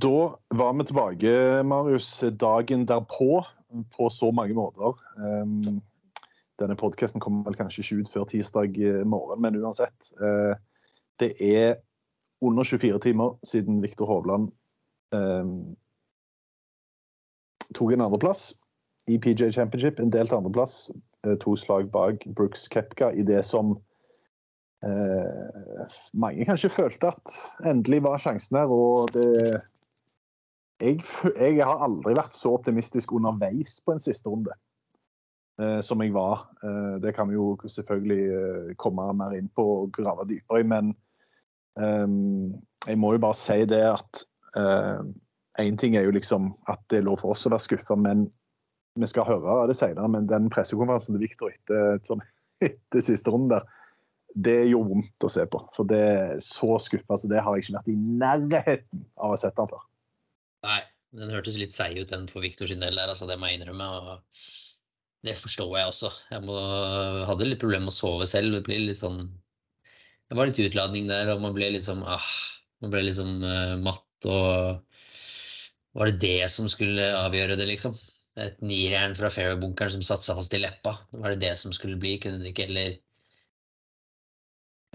Da var vi tilbake, Marius, dagen derpå på så mange måter. Um, denne podkasten kommer vel kanskje ikke ut før tirsdag morgen, men uansett. Uh, det er under 24 timer siden Viktor Hovland um, tok en andreplass i PJ Championship. En delt andreplass, uh, to slag bak Brooks Kepka i det som uh, mange kanskje følte at endelig var sjansen her. og det jeg, jeg har aldri vært så optimistisk underveis på en siste runde eh, som jeg var. Eh, det kan vi jo selvfølgelig eh, komme mer inn på og grave dypere i, men eh, jeg må jo bare si det at Én ting er jo liksom at det er lov for oss å være skuffa, men vi skal høre det senere. Men den pressekonferansen til Victor etter, sånn, etter siste runde der, det gjorde vondt å se på. For det er så skuffa, så det har jeg ikke vært i nærheten av å ha sett han før. Nei, den hørtes litt seig ut den for Viktor sin del der, altså det må jeg innrømme. og Det forstår jeg også. Jeg må, hadde litt problemer med å sove selv. Det blir litt sånn Det var litt utladning der, og man ble liksom ah, Man ble liksom uh, matt og Var det det som skulle avgjøre det, liksom? Et nirjern fra fairway-bunkeren som satte seg fast i leppa. Var det det som skulle bli? Kunne det ikke heller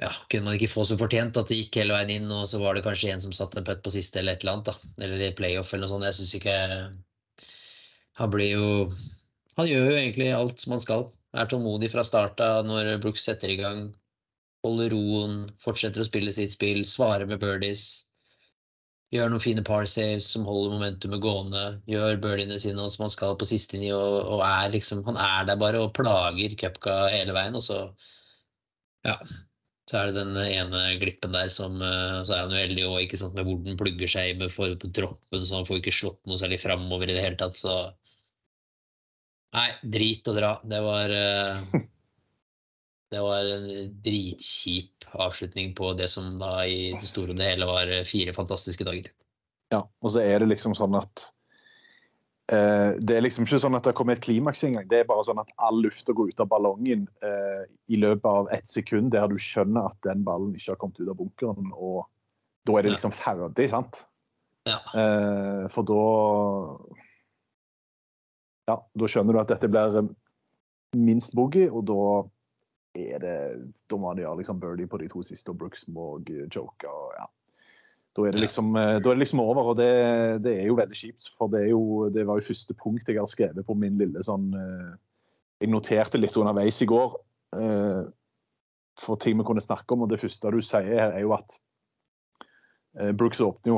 ja, kunne man ikke få så fortjent at det gikk hele veien inn, og så var det kanskje en som satte en putt på siste eller et eller annet, da. Eller i playoff eller noe sånt. Jeg syns ikke Han blir jo Han gjør jo egentlig alt som han skal. Er tålmodig fra starta når Brooks setter i gang. Holder roen, fortsetter å spille sitt spill, svarer med birdies. Gjør noen fine par saves som holder momentumet gående. Gjør birdiene sine som han skal på siste ni, og, og er liksom Han er der bare og plager Cupka hele veien, og så Ja. Så er det den ene glippen der som eh, Så er han heldig òg, ikke sant, med hvor den plugger seg med for på droppen, så han får ikke slått noe særlig framover i det hele tatt, så Nei, drit å dra. Det var eh, Det var en dritkjip avslutning på det som da i det store og det hele var eh, fire fantastiske dager. Ja, og så er det liksom sånn at eh, Det er liksom ikke sånn at det kommer et klimaks engang. Det er bare sånn at all lufta går ut av ballongen uh, i løpet av ett sekund, der du skjønner at den ballen ikke har kommet ut av bunkeren, og da er det liksom ferdig, sant? Ja. Uh, for da Ja, da skjønner du at dette blir minst boogie, og da er det Da må han gjøre liksom birdie på de to siste, og Brooks må joke. og ja. Da er det liksom, eh, da er det liksom over, og det, det er jo veldig kjipt. For det, er jo, det var jo første punkt jeg har skrevet på min lille sånn eh, Jeg noterte litt underveis i går eh, for ting vi kunne snakke om, og det første du sier her, er jo at Brooks åpner jo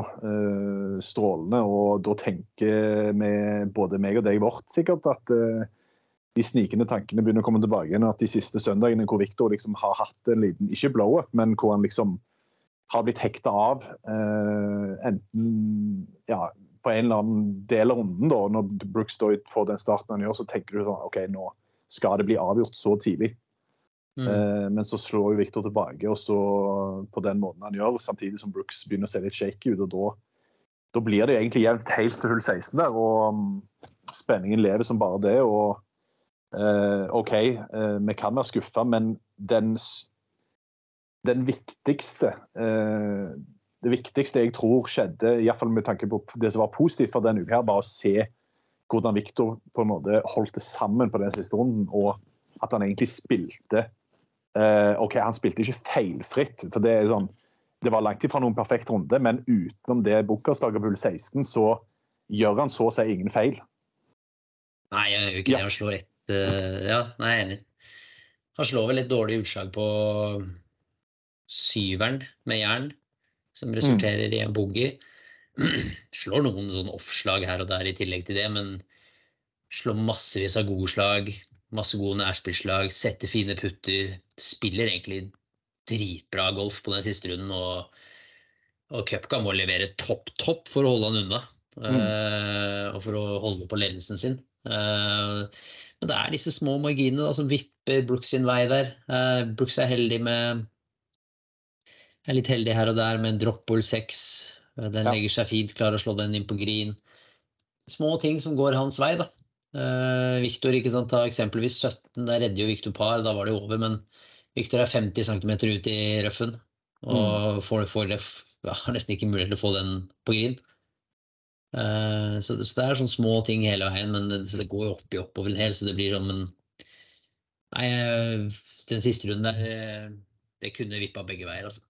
strålende, og da tenker vi, både meg og deg vårt, sikkert at de snikende tankene begynner å komme tilbake igjen. At de siste søndagene hvor Victor liksom har hatt en liten, ikke blow-up, men hvor han liksom har blitt hekta av. Eh, enten ja, på en eller annen del av runden, da, når Brooks da får den starten han gjør, så tenker du sånn OK, nå skal det bli avgjort så tidlig. Mm. Eh, men så slår jo Victor tilbake, og så på den måten han gjør, samtidig som Brooks begynner å se litt shaky ut. og da, da blir det egentlig jevnt helt til hull 16 der, og um, spenningen lever som bare det. og eh, OK, eh, vi kan være skuffa, men den, den viktigste eh, Det viktigste jeg tror skjedde, iallfall med tanke på det som var positivt for denne uka, her, var å se hvordan Victor på en måte holdt det sammen på den siste runden, og at han egentlig spilte eh, OK, han spilte ikke feilfritt. for det er sånn, det var langt ifra noen perfekt runde, men utenom det Booker-slaget på 16, så gjør han så å si ingen feil. Nei, jeg gjør ikke det. Han slår ett uh, Ja, nei, jeg er enig. Han slår vel et dårlig utslag på syveren med jern, som resulterer i en boogie. Slår noen sånn offslag her og der i tillegg til det, men slår massevis av gode slag. Masse gode nærspillslag, setter fine putter. Spiller egentlig dritbra golf på den siste runden. Og, og Cupka må levere topp, topp for å holde han unna. eh, og for å holde på ledelsen sin. Uh, men det er disse små marginene da, som vipper Brooks sin vei der. Uh, Brooks er heldig med er litt heldig her og der med en droppball 6. Eh, Den Ja. legger seg fint, klarer å slå den inn på green. Små ting som går hans vei, da. Uh, Victor, ikke sant, ta eksempelvis 17, der redder jo Victor par, da var det over, men Victor er 50 cm ut i røffen og får, får det, ja, har nesten ikke mulighet til å få den på green. Eh, så, det, så det er sånne små ting hele veien, men det, det går jo opp i oppover en hel, så det blir sånn, men Nei, eh, den siste runden der, eh, det kunne vippa begge veier, altså.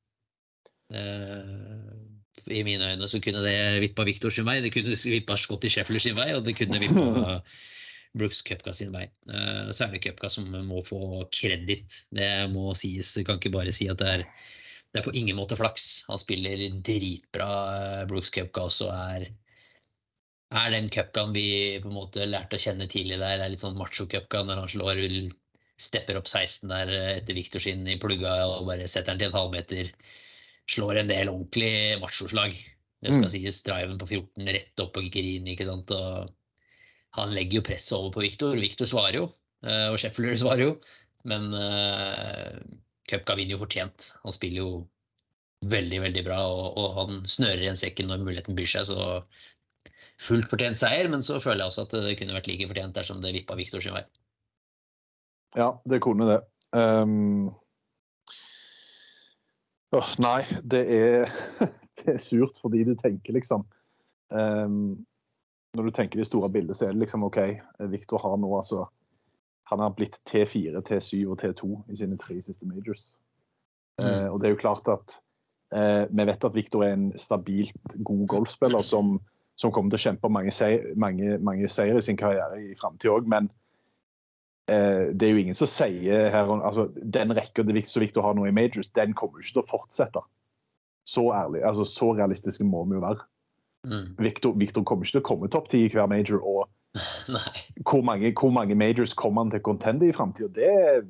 Eh, I mine øyne så kunne det vippa Victor sin vei, det kunne vippa Scotty Sheffler sin vei, og det kunne vippa Brooks Cupka sin vei. Så er det Cupka som må få kreditt. Det må sies. Du kan ikke bare si at det er det er på ingen måte flaks. Han spiller dritbra. eh, Brooks Cupka også er er den cupkaen vi på en måte lærte å kjenne tidlig der. Er litt sånn macho-cupka når han slår stepper opp 16 der eh, etter Victor sin i plugga og bare setter den til en halvmeter. Slår en del ordentlig machoslag. Det skal Mm. sies. Driven på 14 rett opp på Grini, ikke sant. Og han legger jo presset over på Viktor. Viktor svarer jo, eh, og Sheffield svarer jo. Men uh, Cupka vinner jo fortjent. Han spiller jo veldig, veldig bra, og, og han snører igjen sekken når muligheten byr seg. Så fullt fortjent seier, men så føler jeg også at det kunne vært like fortjent dersom det vippa Viktor sin vei. Ja, det kunne det. Um... Åh, nei, det er, det er surt fordi du tenker liksom um... Når du tenker det store bildet, så er det liksom OK, Victor har nå altså Han har blitt T4, T7 og T2 i sine tre siste majors. Mm. Uh, og det er jo klart at uh, vi vet at Victor er en stabilt god golfspiller som, som kommer til å kjempe mange, seier, mange, mange seier i sin karriere i framtida òg, men det er jo ingen som sier her altså, Den rekka som Victor har nå i majors, den kommer jo ikke til å fortsette. Så ærlig, altså så realistiske må vi jo være. Mm. Victor, Victor kommer ikke til å komme topp ti i hver major. og hvor mange, hvor mange majors kommer han til å contende i framtida? Det,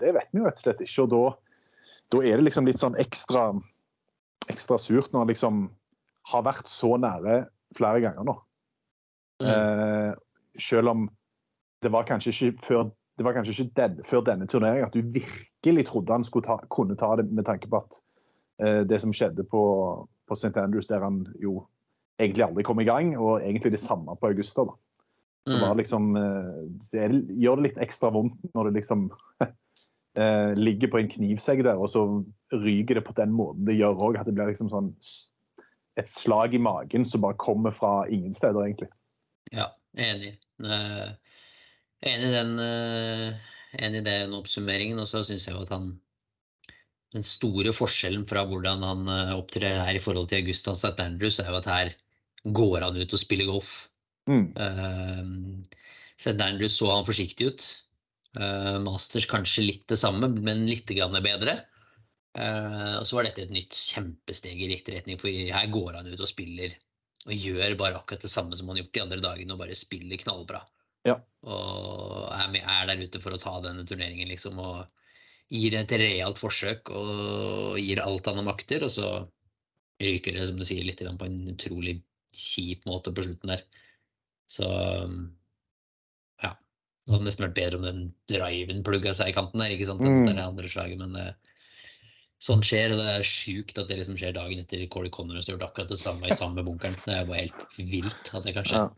det vet vi jo rett og slett ikke. og da, da er det liksom litt sånn ekstra, ekstra surt når han liksom har vært så nære flere ganger nå. Mm. Eh, selv om det var kanskje ikke før, det var kanskje ikke den, før denne turneringen at du virkelig trodde han skulle ta, kunne ta det, med tanke på at eh, det som skjedde på, på St. Andrews, der han jo egentlig aldri kom i gang, og egentlig det samme på Augusta. da. Så Mm. liksom, eh, det, gjør det litt ekstra vondt når det liksom eh, ligger på en knivsegg der, og så ryker det på den måten det gjør òg. At det blir liksom sånn et slag i magen som bare kommer fra ingen steder, egentlig. Ja, enig. Eh, enig i den, eh, enig i den oppsummeringen. Og så syns jeg jo at han Den store forskjellen fra hvordan han eh, opptrer her i forhold til Augustan St. Andrews, er jo at her går han ut og spiller golf. Mm. Uh, St. Andrews så han forsiktig ut. Uh, Masters kanskje litt det samme, men litt grann bedre. Uh, og så var dette et nytt kjempesteg i riktig retning, for her går han ut og spiller og gjør bare akkurat det samme som han har gjort de andre dagene, og bare spiller knallbra. Ja. Og er, er der ute for å ta denne turneringen, liksom, og gir det et realt forsøk og gir alt han makter, og så ryker det, som du sier, litt på en utrolig kjip måte på slutten der. Så ja. Det hadde nesten vært bedre om den driven plugga seg i kanten der, ikke sant? Mm. det andre slaget, men sånn skjer, og det er sjukt at det liksom skjer dagen etter Corey Connors har gjort akkurat det samme i samme bunkeren. Det er bare helt vilt at det kan skje. Ja.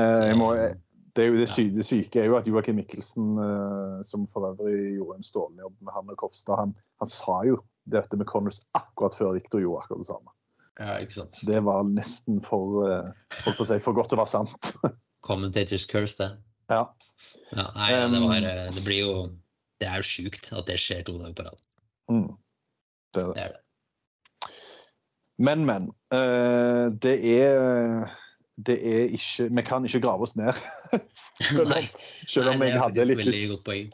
Eh, jeg må, Så- det, det, Ja. sy det syke er jo at Joakim Mikkelsen, eh, som for øvrig gjorde en strålende jobb med han og Kofstad, han, han sa jo dette med Connors akkurat før Victor gjorde akkurat det samme. Ja, ikke sant. Det var nesten for, eh, på å si, for godt til å være sant. Commentators curse, det. ja. Ja, nei, det, Um, var, eh, det blir jo det er jo sjukt at det skjer to dager på rad. Mm. Det er det. Men, men. eh, det er det er ikke Vi kan ikke grave oss ned. selv om, selv om Nei, jeg hadde litt lyst. Uh.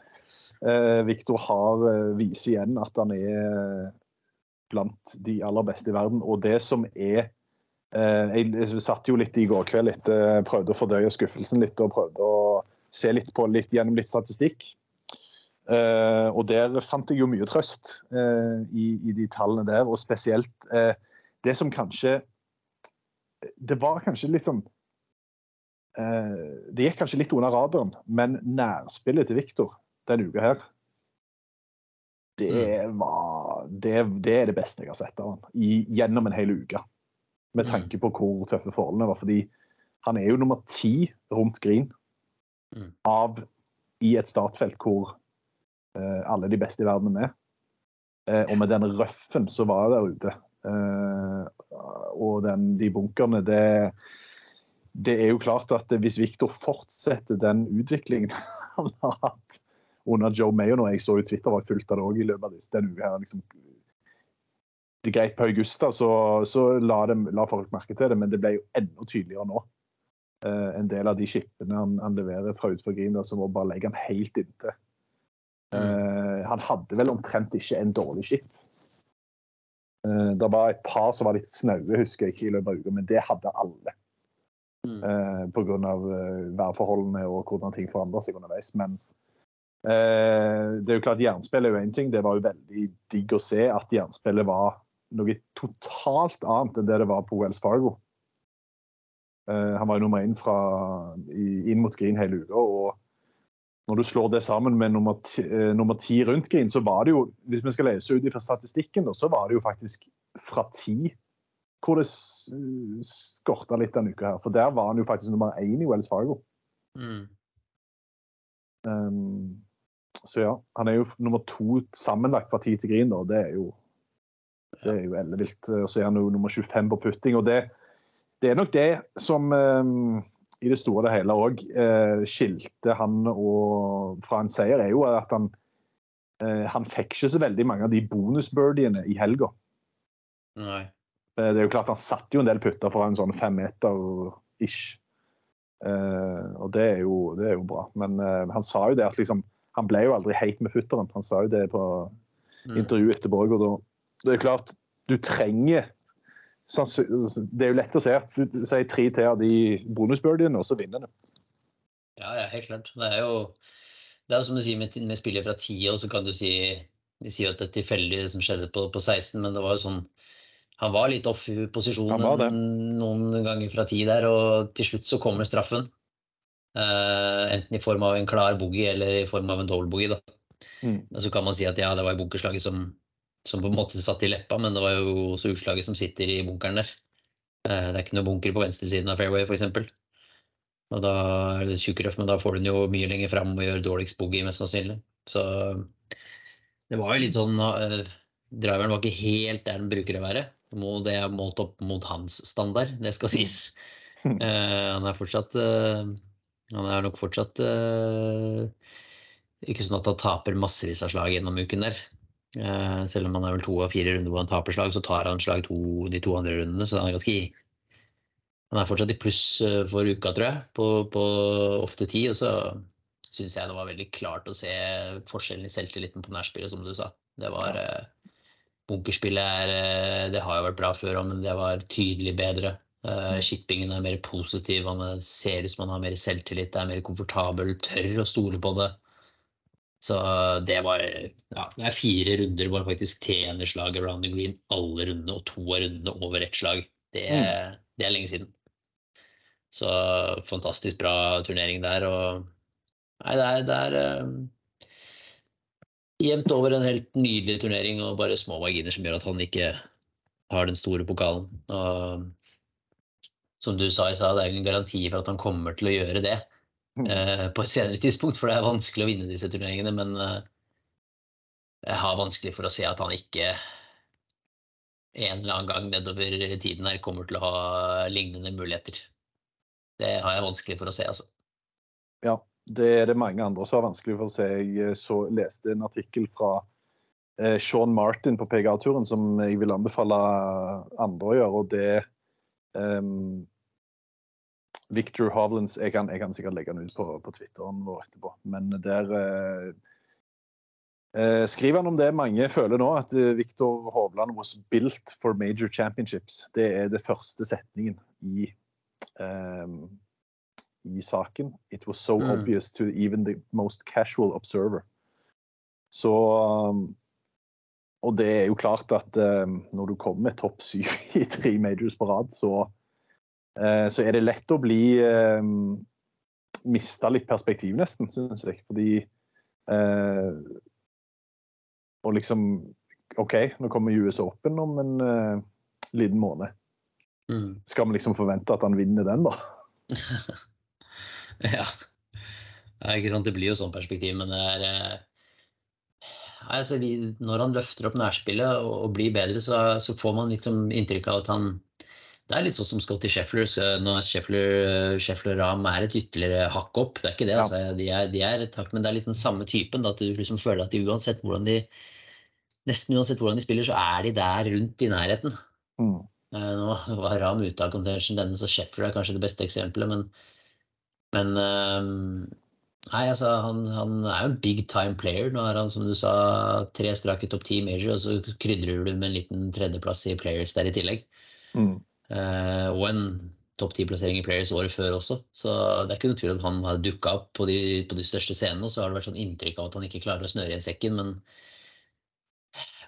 Eh, Victor har uh, viser igjen at han er blant de aller beste i verden. Og det som er uh, Jeg jeg satt jo litt i går kveld etter prøvde å fordøye skuffelsen litt og prøvde å se litt på litt gjennom litt statistikk. Uh, og der fant jeg jo mye trøst eh, i, i de tallene der, og spesielt eh, det som kanskje Det var kanskje litt sånn eh, Det gikk kanskje litt under radaren, men nærspillet til Victor denne uka her det, var, det, det er det beste jeg har sett av han i, gjennom en hel uke. Med Mm. tanke på hvor tøffe forholdene var. Fordi han er jo nummer ti rundt Green Mm. av i et startfelt hvor uh, alle de beste i verden er med. Uh, og med den røffen som var der ute, og den, de bunkerne, det, det er jo klart at hvis Victor fortsetter den utviklingen han har hatt under Joe Mayon, og jeg så jo Twitter var fullt av det òg i løpet av denne uka. her, liksom, det er greit på Augusta, så, så la, dem, la folk merke til det, men det ble jo enda tydeligere nå. Eh, en del av de skipene han, han leverer fra utenfor Green, så som må bare legge han helt inntil. Eh, han hadde vel omtrent ikke en dårlig skip. Eh, det var et par som var litt snaue, husker jeg ikke, i løpet av uka, men det hadde alle. Mm. Eh, Pga. Uh, værforholdene og hvordan ting forandrer seg underveis. Men eh, det er jo klart jernspill er jo én ting. Det var jo veldig digg å se at jernspillet var noe totalt annet enn det det var på Wells Fargo. Eh, han var jo nummer én inn mot Green hele uka. og når du slår det sammen med nummer ti, eh, nummer ti rundt Green, så var det jo, hvis vi skal lese ut fra statistikken, så var det jo faktisk fra ti hvor det skorta litt denne uka her. For der var han jo faktisk nummer én i Wells Fargo. Mm. Um, så ja, han er jo nummer to sammenlagt fra ti til Green, da. Det er jo det er jo ellevilt. Og så er han jo nummer 25 på putting. og det, det er nok det som um, i det store og det hele òg eh, skilte han og, fra en seier, er jo at han eh, han fikk ikke så veldig mange av de bonusbirdiene i helga. Nei. Eh, Det er jo klart Han satte jo en del putter fra en sånn fem meter ish. Eh, og det er, jo, det er jo bra. Men eh, han sa jo det at liksom, han ble jo aldri heit med putteren. Han sa jo det på intervjuet intervju etterpå. Og da, det er klart, du trenger Det er jo lett å se at du sier tre til av de bonusbirdiene, og så vinner du. Ja, ja, helt klart. Det er jo, det er jo som du sier med, med spillet fra 10 år, så kan du si Vi sier at det er tilfeldig det som skjedde på, på 16, men det var jo sånn Han var litt off i posisjonen noen ganger fra 10 der, og til slutt så kommer straffen. Uh, enten i form av en klar boogie eller i form av en dobbel boogie. Da. Mm. Og så kan man si at ja, det var i bunkerslaget som, som på en måte satt i leppa, men det var jo også utslaget som sitter i bunkeren der. Eh, det er ikke noe bunker på venstresiden av fairway, f.eks. Og da er det tjukkrøff, men da får du den jo mye lenger fram og gjør dårligst boogie, mest sannsynlig. Så det var jo litt sånn uh, Driveren var ikke helt der den bruker å være. Det er målt opp mot hans standard, det skal sies. Uh, han er fortsatt uh, Han er nok fortsatt ikke sånn at han taper massevis av slag gjennom uken der. Eh, selv om han er vel to av fire runder hvor han taper slag, så tar han slag to, de to andre rundene. Så han er ganske Han er fortsatt i pluss eh, for uka, tror jeg, på, på ofte ti. Og så syns jeg det var veldig klart å se forskjellen i selvtilliten på nærspillet, som du sa. Det var eh, Bunkerspillet er Det har jo vært bra før òg, men det var tydelig bedre. Shippingen er mer positiv, han er- ser ut som han har mer selvtillit, er mer komfortabel, tør å stole på det. Så det var ja, det er fire runder hvor han faktisk tjener slaget around the green alle rundene, og to av rundene over ett slag. Det, det er lenge siden. Så fantastisk bra turnering der. Og nei, det er, det er uh, jevnt over en helt nydelig turnering og bare små marginer som gjør at han ikke har den store pokalen. Og som du sa i stad, det er ingen garanti for at han kommer til å gjøre det eh, på et senere tidspunkt, for det er vanskelig å vinne disse turneringene. Men eh, jeg har vanskelig for å se at han ikke en eller annen gang nedover tiden her kommer til å ha lignende muligheter. Det har jeg vanskelig for å se, altså. Ja, det er det mange andre som har vanskelig for å se. Jeg så, leste en artikkel fra eh, Sean Martin på PGA-turen som jeg vil anbefale andre å gjøre. og det um, Victor Hovlands jeg kan, jeg kan, sikkert legge den ut på, på Twitteren vår etterpå. Men der eh, eh, skriver han om det mange føler nå, at eh, Victor Hovland was built for major championships. Det er det første setningen i, eh, i saken. It was so mm. obvious to even the most casual observer. Så um, Og det er jo klart at eh, når du kommer topp syv i tre majors på rad, så Eh, så er det lett å bli eh, Miste litt perspektiv, nesten, syns jeg. Fordi eh, Og liksom OK, nå kommer US Open om en liten måned. Mm. Skal vi liksom forvente at han vinner den, da? ja. Det er ikke sant, det blir jo sånn perspektiv, men det er altså, vi, Når han løfter opp nærspillet og, og blir bedre, så, så, får man liksom inntrykk av at han det er litt sånn som Scotty Sheffler. Når er Sheffler, Sheffler Ram er et ytterligere hakk opp. Det er ikke det, ja. altså. de, er, de er takk, men det er litt den samme typen. Da, at du liksom føler at de uansett hvordan de Nesten uansett hvordan de spiller, så er de der rundt i nærheten. Mm. Eh, nå var Ram ute av contention denne, så Sheffler er kanskje det beste eksempelet, men, men um, Nei, altså, han, han, er jo en big time player. Nå er han, som du sa, tre strake topp ti major, og så krydrer du med en liten tredjeplass i players der i tillegg. Mm. Eh, og en topp ti-plassering i Players året før også. Så det er ikke noe tvil om han har dukka opp på de, på de, største scenene. Og så har det vært sånn inntrykk av at han ikke klarer å snøre igjen sekken, men,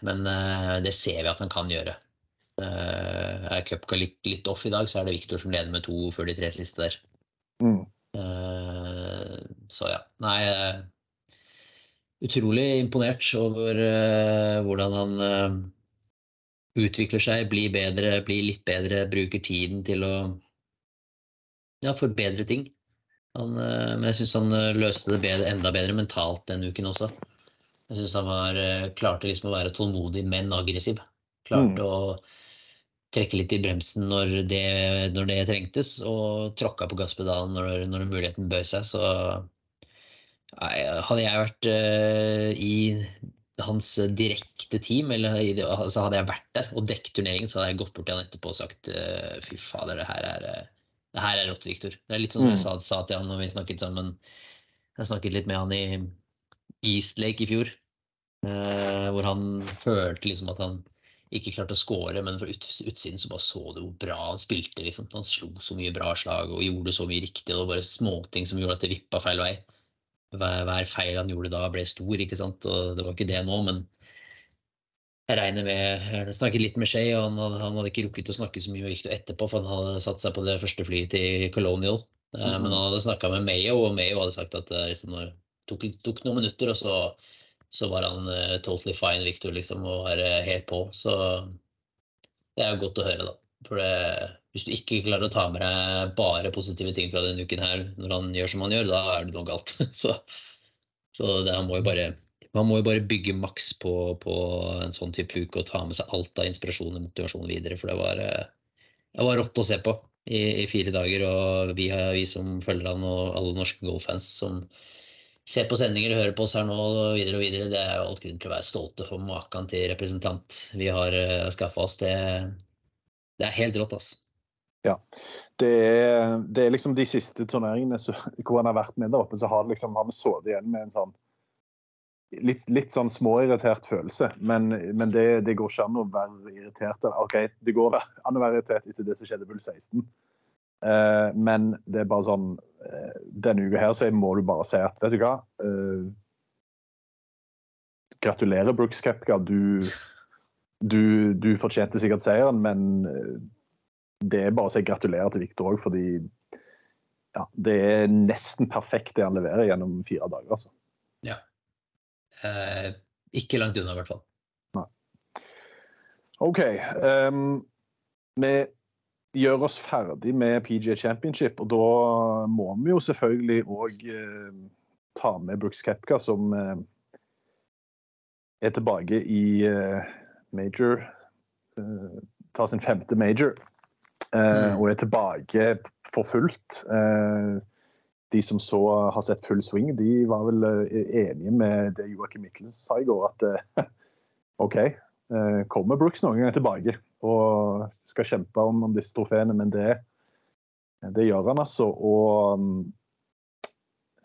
men uh, det ser vi at han kan gjøre. Uh, er Cupka litt, litt, off i dag, så er det Viktor som leder med to før de tre siste der. Mm. Så ja. Nei Utrolig imponert over hvordan han utvikler seg, blir bedre, blir litt bedre, bruker tiden til å ja, forbedre ting. Han, eh, men jeg syns han eh, løste det bedre, enda bedre mentalt den uken også. Jeg syns han var, eh, klarte liksom å være tålmodig, men aggressiv. Klarte mm. å trekke litt i bremsen når det, når det trengtes, og tråkka på gasspedalen når, når muligheten bød seg. Så nei, hadde jeg vært uh, i hans eh, direkte team, eller altså hadde jeg vært der og dekket turneringen, så hadde jeg gått bort til han etterpå og sagt eh, fy fader, det her er, eh, det her er rått, Viktor. Det er litt sånn mm. jeg sa, sa, til han når vi snakket sammen. Jeg snakket litt med han i Eastlake i fjor, hvor han følte liksom at han ikke klarte å score, men fra ut, utsiden så bare så du hvor bra han spilte. liksom. Han slo så mye bra slag og gjorde så mye riktig. Det var bare småting som gjorde at det vippa feil vei hver, feil han gjorde da, ble stor. ikke sant? Og det var ikke det nå, men jeg regner med Jeg snakket litt med Shay, og han han hadde ikke rukket å snakke så mye med Victor etterpå, for han hadde satt seg på det første flyet til Colonial. Mm -hmm. Men han hadde snakka med Mayo, og Mayo hadde sagt at det liksom, tok, tok, noen minutter, og så, så var han uh, totally fine, Victor, liksom, og var uh, helt på. Så det er godt å høre, da. For det, hvis du ikke klarer å ta med deg bare positive ting fra denne uken her når han gjør som han gjør, da er det noe galt. så, så det, han, må bare, man må jo bare bygge maks på, på, en sånn type uke og ta med seg alt av inspirasjon og motivasjon videre. For det var, eh, det var rått å se på i, i fire dager. Og vi, vi, som følger han og alle norske golffans som ser på sendinger og hører på oss her nå og videre og videre, det er jo alt grunn til å være stolte for maken til representant vi har uh, eh, skaffa oss. Det, det er helt rått, altså. Ja. Det er, det er, liksom de siste turneringene så, hvor han har vært med der oppe, så har, liksom, vi sittet igjen med en sånn litt, litt sånn småirritert følelse. Men, men det, det, går ikke an å være irritert. OK, det går an å være irritert etter det som skjedde på 16. Uh, men det er bare sånn uh, Denne uka her så må du bare si at vet du hva uh, Gratulerer, Brooks Kepka. Du, du, du fortjente sikkert seieren, men det er bare å si gratulerer til Viktor òg, fordi ja, det er nesten perfekt det han leverer gjennom fire dager. altså. Ja. Eh, ikke langt unna, i hvert fall. Nei. OK. Um, vi gjør oss ferdig med PJ Championship, og da må vi jo selvfølgelig òg eh, ta med Brooks Kepka, som eh, er tilbake i uh, major. tar sin femte major. Eh, mm. og er tilbake for fullt. Eh, de som så har sett full swing, de var vel eh, enige med det Joakim Mikkelsen sa i går, at OK, eh, kommer Brooks noen gang tilbake og skal kjempe om, om disse trofeene, men det, det gjør han altså. Og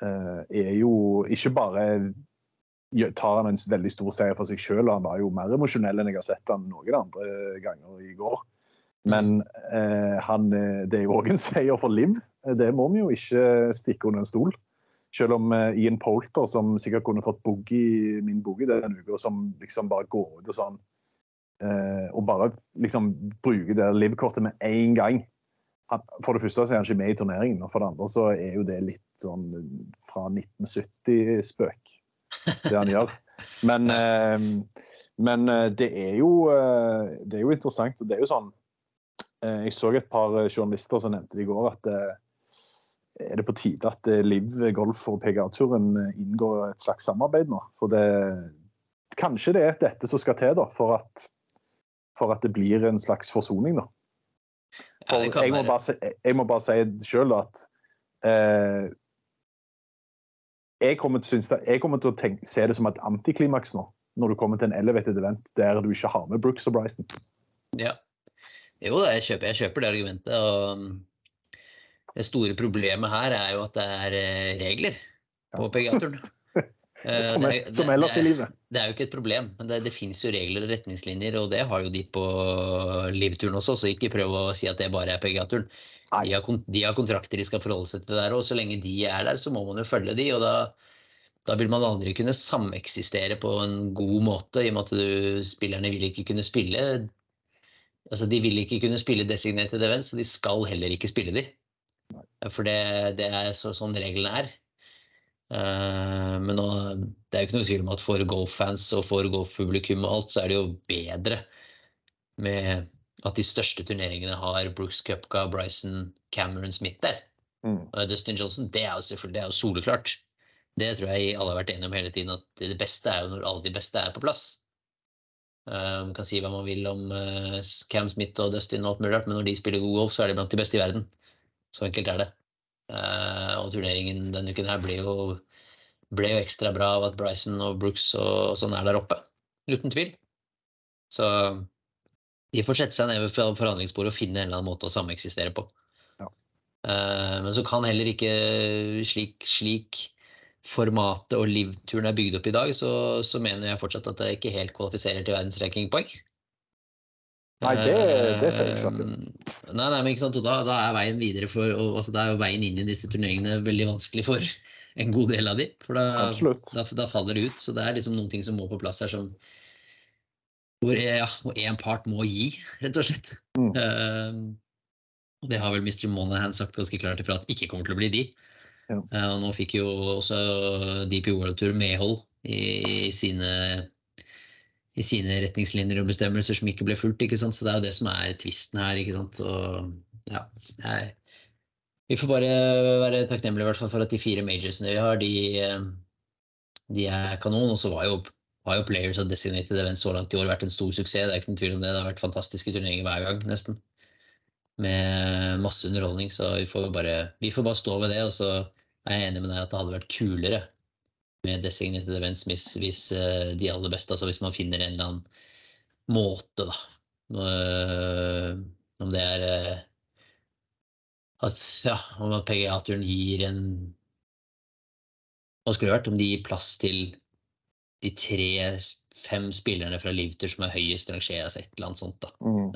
eh, er jo ikke bare tar han en veldig stor seier for seg sjøl, han var jo mer emosjonell enn jeg har sett han noen andre ganger i går. Men eh, han, eh, det er jo òg en seier for Liv. Det må vi jo ikke stikke under en stol. Selv om eh, Ian Polter, som sikkert kunne fått boogie, min boogie denne uka, som liksom bare går ut og sånn eh, Og bare liksom bruker det Liv-kortet med én gang. Han, for det første så er han ikke med i turneringen, og for det andre så er jo det litt sånn fra 1970-spøk, det han gjør. Men, eh, men eh, det er jo eh, det er jo interessant. og det er jo sånn Eh, Jeg så et par eh, journalister som nevnte det i går at eh, er det på tide at eh, Liv Golf og PGA-turen eh, inngår et slags samarbeid nå. For det, kanskje det er dette som skal til da, for at, for at det blir en slags forsoning. da. For ja, jeg, må bare si, jeg må bare si sjøl at eh, jeg, kommer til, jeg kommer til å tenke, se det som et antiklimaks nå, når du kommer til en elevated event der du ikke har med Brooks og Bryson. Ja. Jo, da, jeg kjøper, jeg kjøper det argumentet. og Det store problemet her er jo at det er eh, regler på PGA-turen. Eh, Som, er, er- som ellers i livet. Det er jo ikke et problem, men det, det finnes jo regler og retningslinjer, og det har jo de på livturen også, så ikke prøv å si at det bare er PGA-turen. De, har de har kontrakter de skal forholde seg til der, og så lenge de er der, så må man jo følge de, og da, da vil man aldri kunne sameksistere på en god måte, i og med at du, spillerne vil ikke kunne spille Altså, de vil ikke kunne spille designated events, så de skal heller ikke spille de. For det, det er så, sånn reglene er. Uh, men nå, det er jo ikke noe tvil om at for golffans og for golfpublikum og alt, så er det jo bedre med at de største turneringene har Brooks Cupka, Bryson, Cameron Smith der. Mm. Og Dustin Johnson, det er jo selvfølgelig det er jo soleklart. Det tror jeg alle har vært enige om hele tiden, at det beste er jo når alle de beste er på plass. Eh, Man kan si hva man vil om eh, Cam Smith og Dustin og alt mulig rart, men når de spiller god golf, så er de blant de beste i verden. Så enkelt er det. Eh, og turneringen denne uken her ble jo, ble jo ekstra bra av at Bryson og Brooks og, sånn er der oppe. Uten tvil. Så de får sette seg ned ved for- forhandlingsbordet og finne en eller annen måte å sameksistere på. Ja. Men så kan heller ikke slik, slik formatet og livturen er bygd opp i dag, så, så mener jeg fortsatt at det ikke helt kvalifiserer til verdensrankingpoeng. Nei, det- det ser jeg ikke sant Eh, Nei, nei, men ikke sant, da, da er veien videre for og, altså, Da er veien inn i disse turneringene veldig vanskelig for en god del av de. For da, da, da faller det ut. Så det er liksom noen ting som må på plass her som hvor ja, én part må gi, rett og slett. Mm. Uh, det har vel Mr. Monahan sagt ganske klart ifra at ikke kommer til å bli de. Ja. Eh, og nå fikk jo også DP World Tour medhold i, sine i sine retningslinjer og bestemmelser som ikke ble fulgt. ikke sant? Så det er jo det som er tvisten her. ikke sant? Og ja, her. Vi får bare være takknemlige hvert fall for at de fire majorsene vi har, de, eh, de er kanon. Og så var jo, har jo Players og Designated Events så langt i år vært en stor suksess. Det er ikke noen tvil om det. Det har vært fantastiske turneringer hver gang, nesten. Med masse underholdning. Så vi får bare, vi får bare stå ved det. Og så er jeg enig med deg at det hadde vært kulere med designated events hvis, hvis eh, de aller beste, altså hvis man finner en eller annen måte, da. Eh, om det er eh, at, ja, om at PGA-turen gir en Hva skulle det vært? Om de gir plass til de tre-fem spillerne fra Livtur som er høyest rangert, altså et eller annet sånt, da. Mm.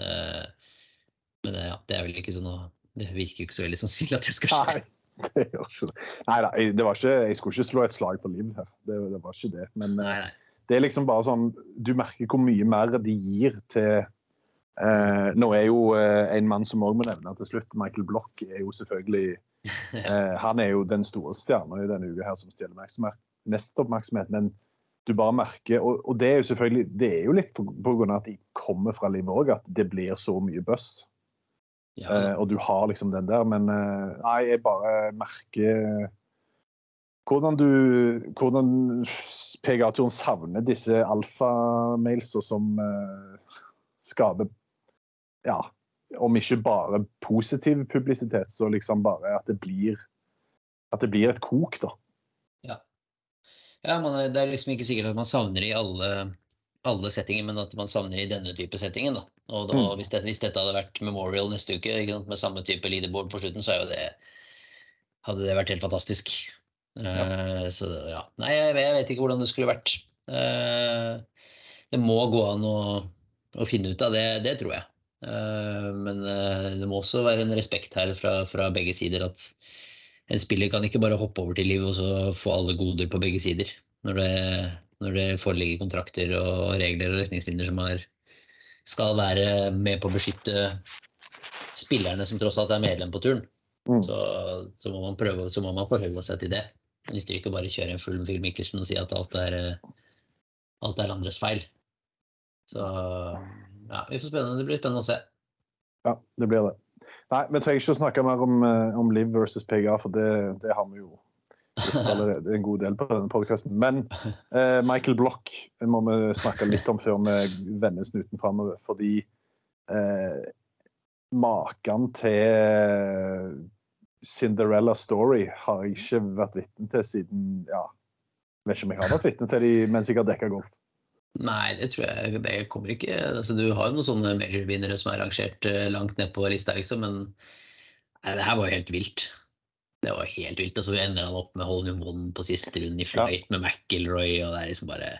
Men eh, ja, det er vel ikke sånn Det virker jo ikke så veldig sannsynlig at det skal skje. Nei, det gjør ikke det. Nei da, jeg, det var ikke, jeg skulle ikke slå et slag på Liv her. Det, det var ikke det. Men eh, Nei, nei. det er liksom bare sånn Du merker hvor mye mer de gir til eh, Nå er jo eh, en mann som òg må nevne til slutt, Michael Block, er jo selvfølgelig eh, Han er jo den store stjerna i denne uka her som stjeler oppmerksomhet, mest oppmerksomhet. Men du bare merker Og, og det er jo selvfølgelig Det er jo litt av at de kommer fra livet òg, at det blir så mye buzz. Ja, Eh, og du har liksom den der, men uh, nei, jeg bare merker hvordan du Hvordan PGA-turen savner disse alfamailsa som uh, skaper Ja, om ikke bare positiv publisitet, så liksom bare at det blir at det blir et kok, da. Ja, man, er- det er liksom ikke sikkert at man savner i alle, alle settinger, men at man savner i denne type settingen. Da. Og, da, Mm. hvis, dette, hvis dette hadde vært Memorial neste uke ikke sant, med samme type leaderboard på slutten, så det, hadde det vært helt fantastisk. Eh, så ja. Nei, jeg, jeg vet ikke hvordan det skulle vært. Uh, det må gå an å, å finne ut av det, det tror jeg. Uh, men det må også være en respekt her fra, fra begge sider at en spiller kan ikke bare hoppe over til livet og så få alle goder på begge sider. Når det, når det foreligger kontrakter og regler og retningslinjer som er, skal være med på å beskytte spillerne som tross alt er medlem på turen. Mm. Så, så må man prøve, så må man forholde seg til det. Det nytter ikke å bare kjøre en full Phil Mikkelsen og si at alt er, alt er andres feil. Så ja, vi får spennende. Det blir spennende å se. Ja, det blir det. Nei, vi trenger ikke å snakke mer om, eh, om Liv versus PGA, for det, det har vi jo allerede en god del på denne podkasten. Men eh, Michael Block må vi snakke litt om før vi vender snuten framover. Fordi eh, maken til Cinderella Story har jeg ikke vært vitne til siden ja, jeg vet ikke om jeg har vært vitne til de mens jeg har dekka golf. Nei, det tror jeg det kommer ikke. Altså, du har jo noen sånne major-vinnere som er rangert eh, langt ned på lista, liksom, men nei, det her var jo helt vilt. Det var helt vilt. Og så ender han opp med hole in one på siste runde i flight med McIlroy, og det er liksom bare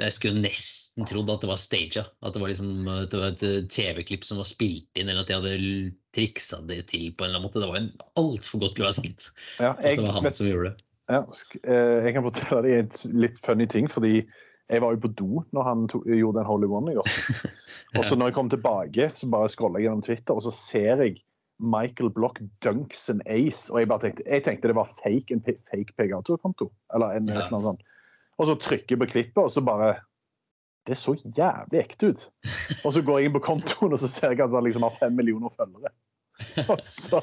Jeg skulle nesten trodd at det var staged. At det var liksom det var et eh, TV-klipp som var spilt inn, eller at de hadde triksa det til på en eller annen måte. Det var altfor godt til å være sant. Ja, At det var han vet, som gjorde det. Ja, eh, jeg kan fortelle deg en litt funny ting, fordi jeg var jo på do når han to gjorde den Holy One i går. Og så når jeg kom tilbake, så bare scroller jeg gjennom Twitter, og så ser jeg Michael Block dunks en ace, og jeg bare tenkte, jeg tenkte det var fake, en fake PGA-turkonto, eller en, Ja. eller sånt. Og så trykker jeg på klippet, og så bare Det så jævlig ekte ut. Og så går jeg inn på kontoen, og så ser jeg at han liksom har fem millioner følgere. Og så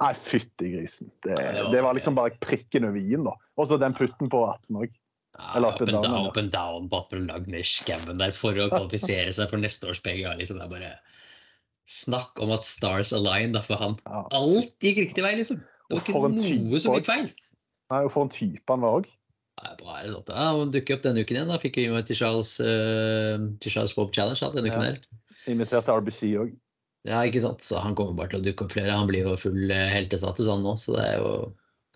Nei, fytti grisen. Det, det var- liksom bare prikken over i-en, da. Og så den putten på 18 òg. Eller up up and down, down, up and down på Apple Lagner skauen der for å kvalifisere seg for neste års PGA. Liksom. Det er bare snakk om at stars align, da, for han. Ja. Alt gikk riktig vei, liksom. Det var ikke noe som gikk feil. Nei, og for en type han var òg. Nei, bare sånn, ja, Han dukker opp denne uken igjen. da Fikk jo meg til Charles, uh, til Charles Pope Challenge da, denne uken Ja. her. Invitert til RBC òg. Ja, ikke sant. Så han kommer bare til å dukke opp flere. Han blir jo full eh, heltestatus han nå, så det er jo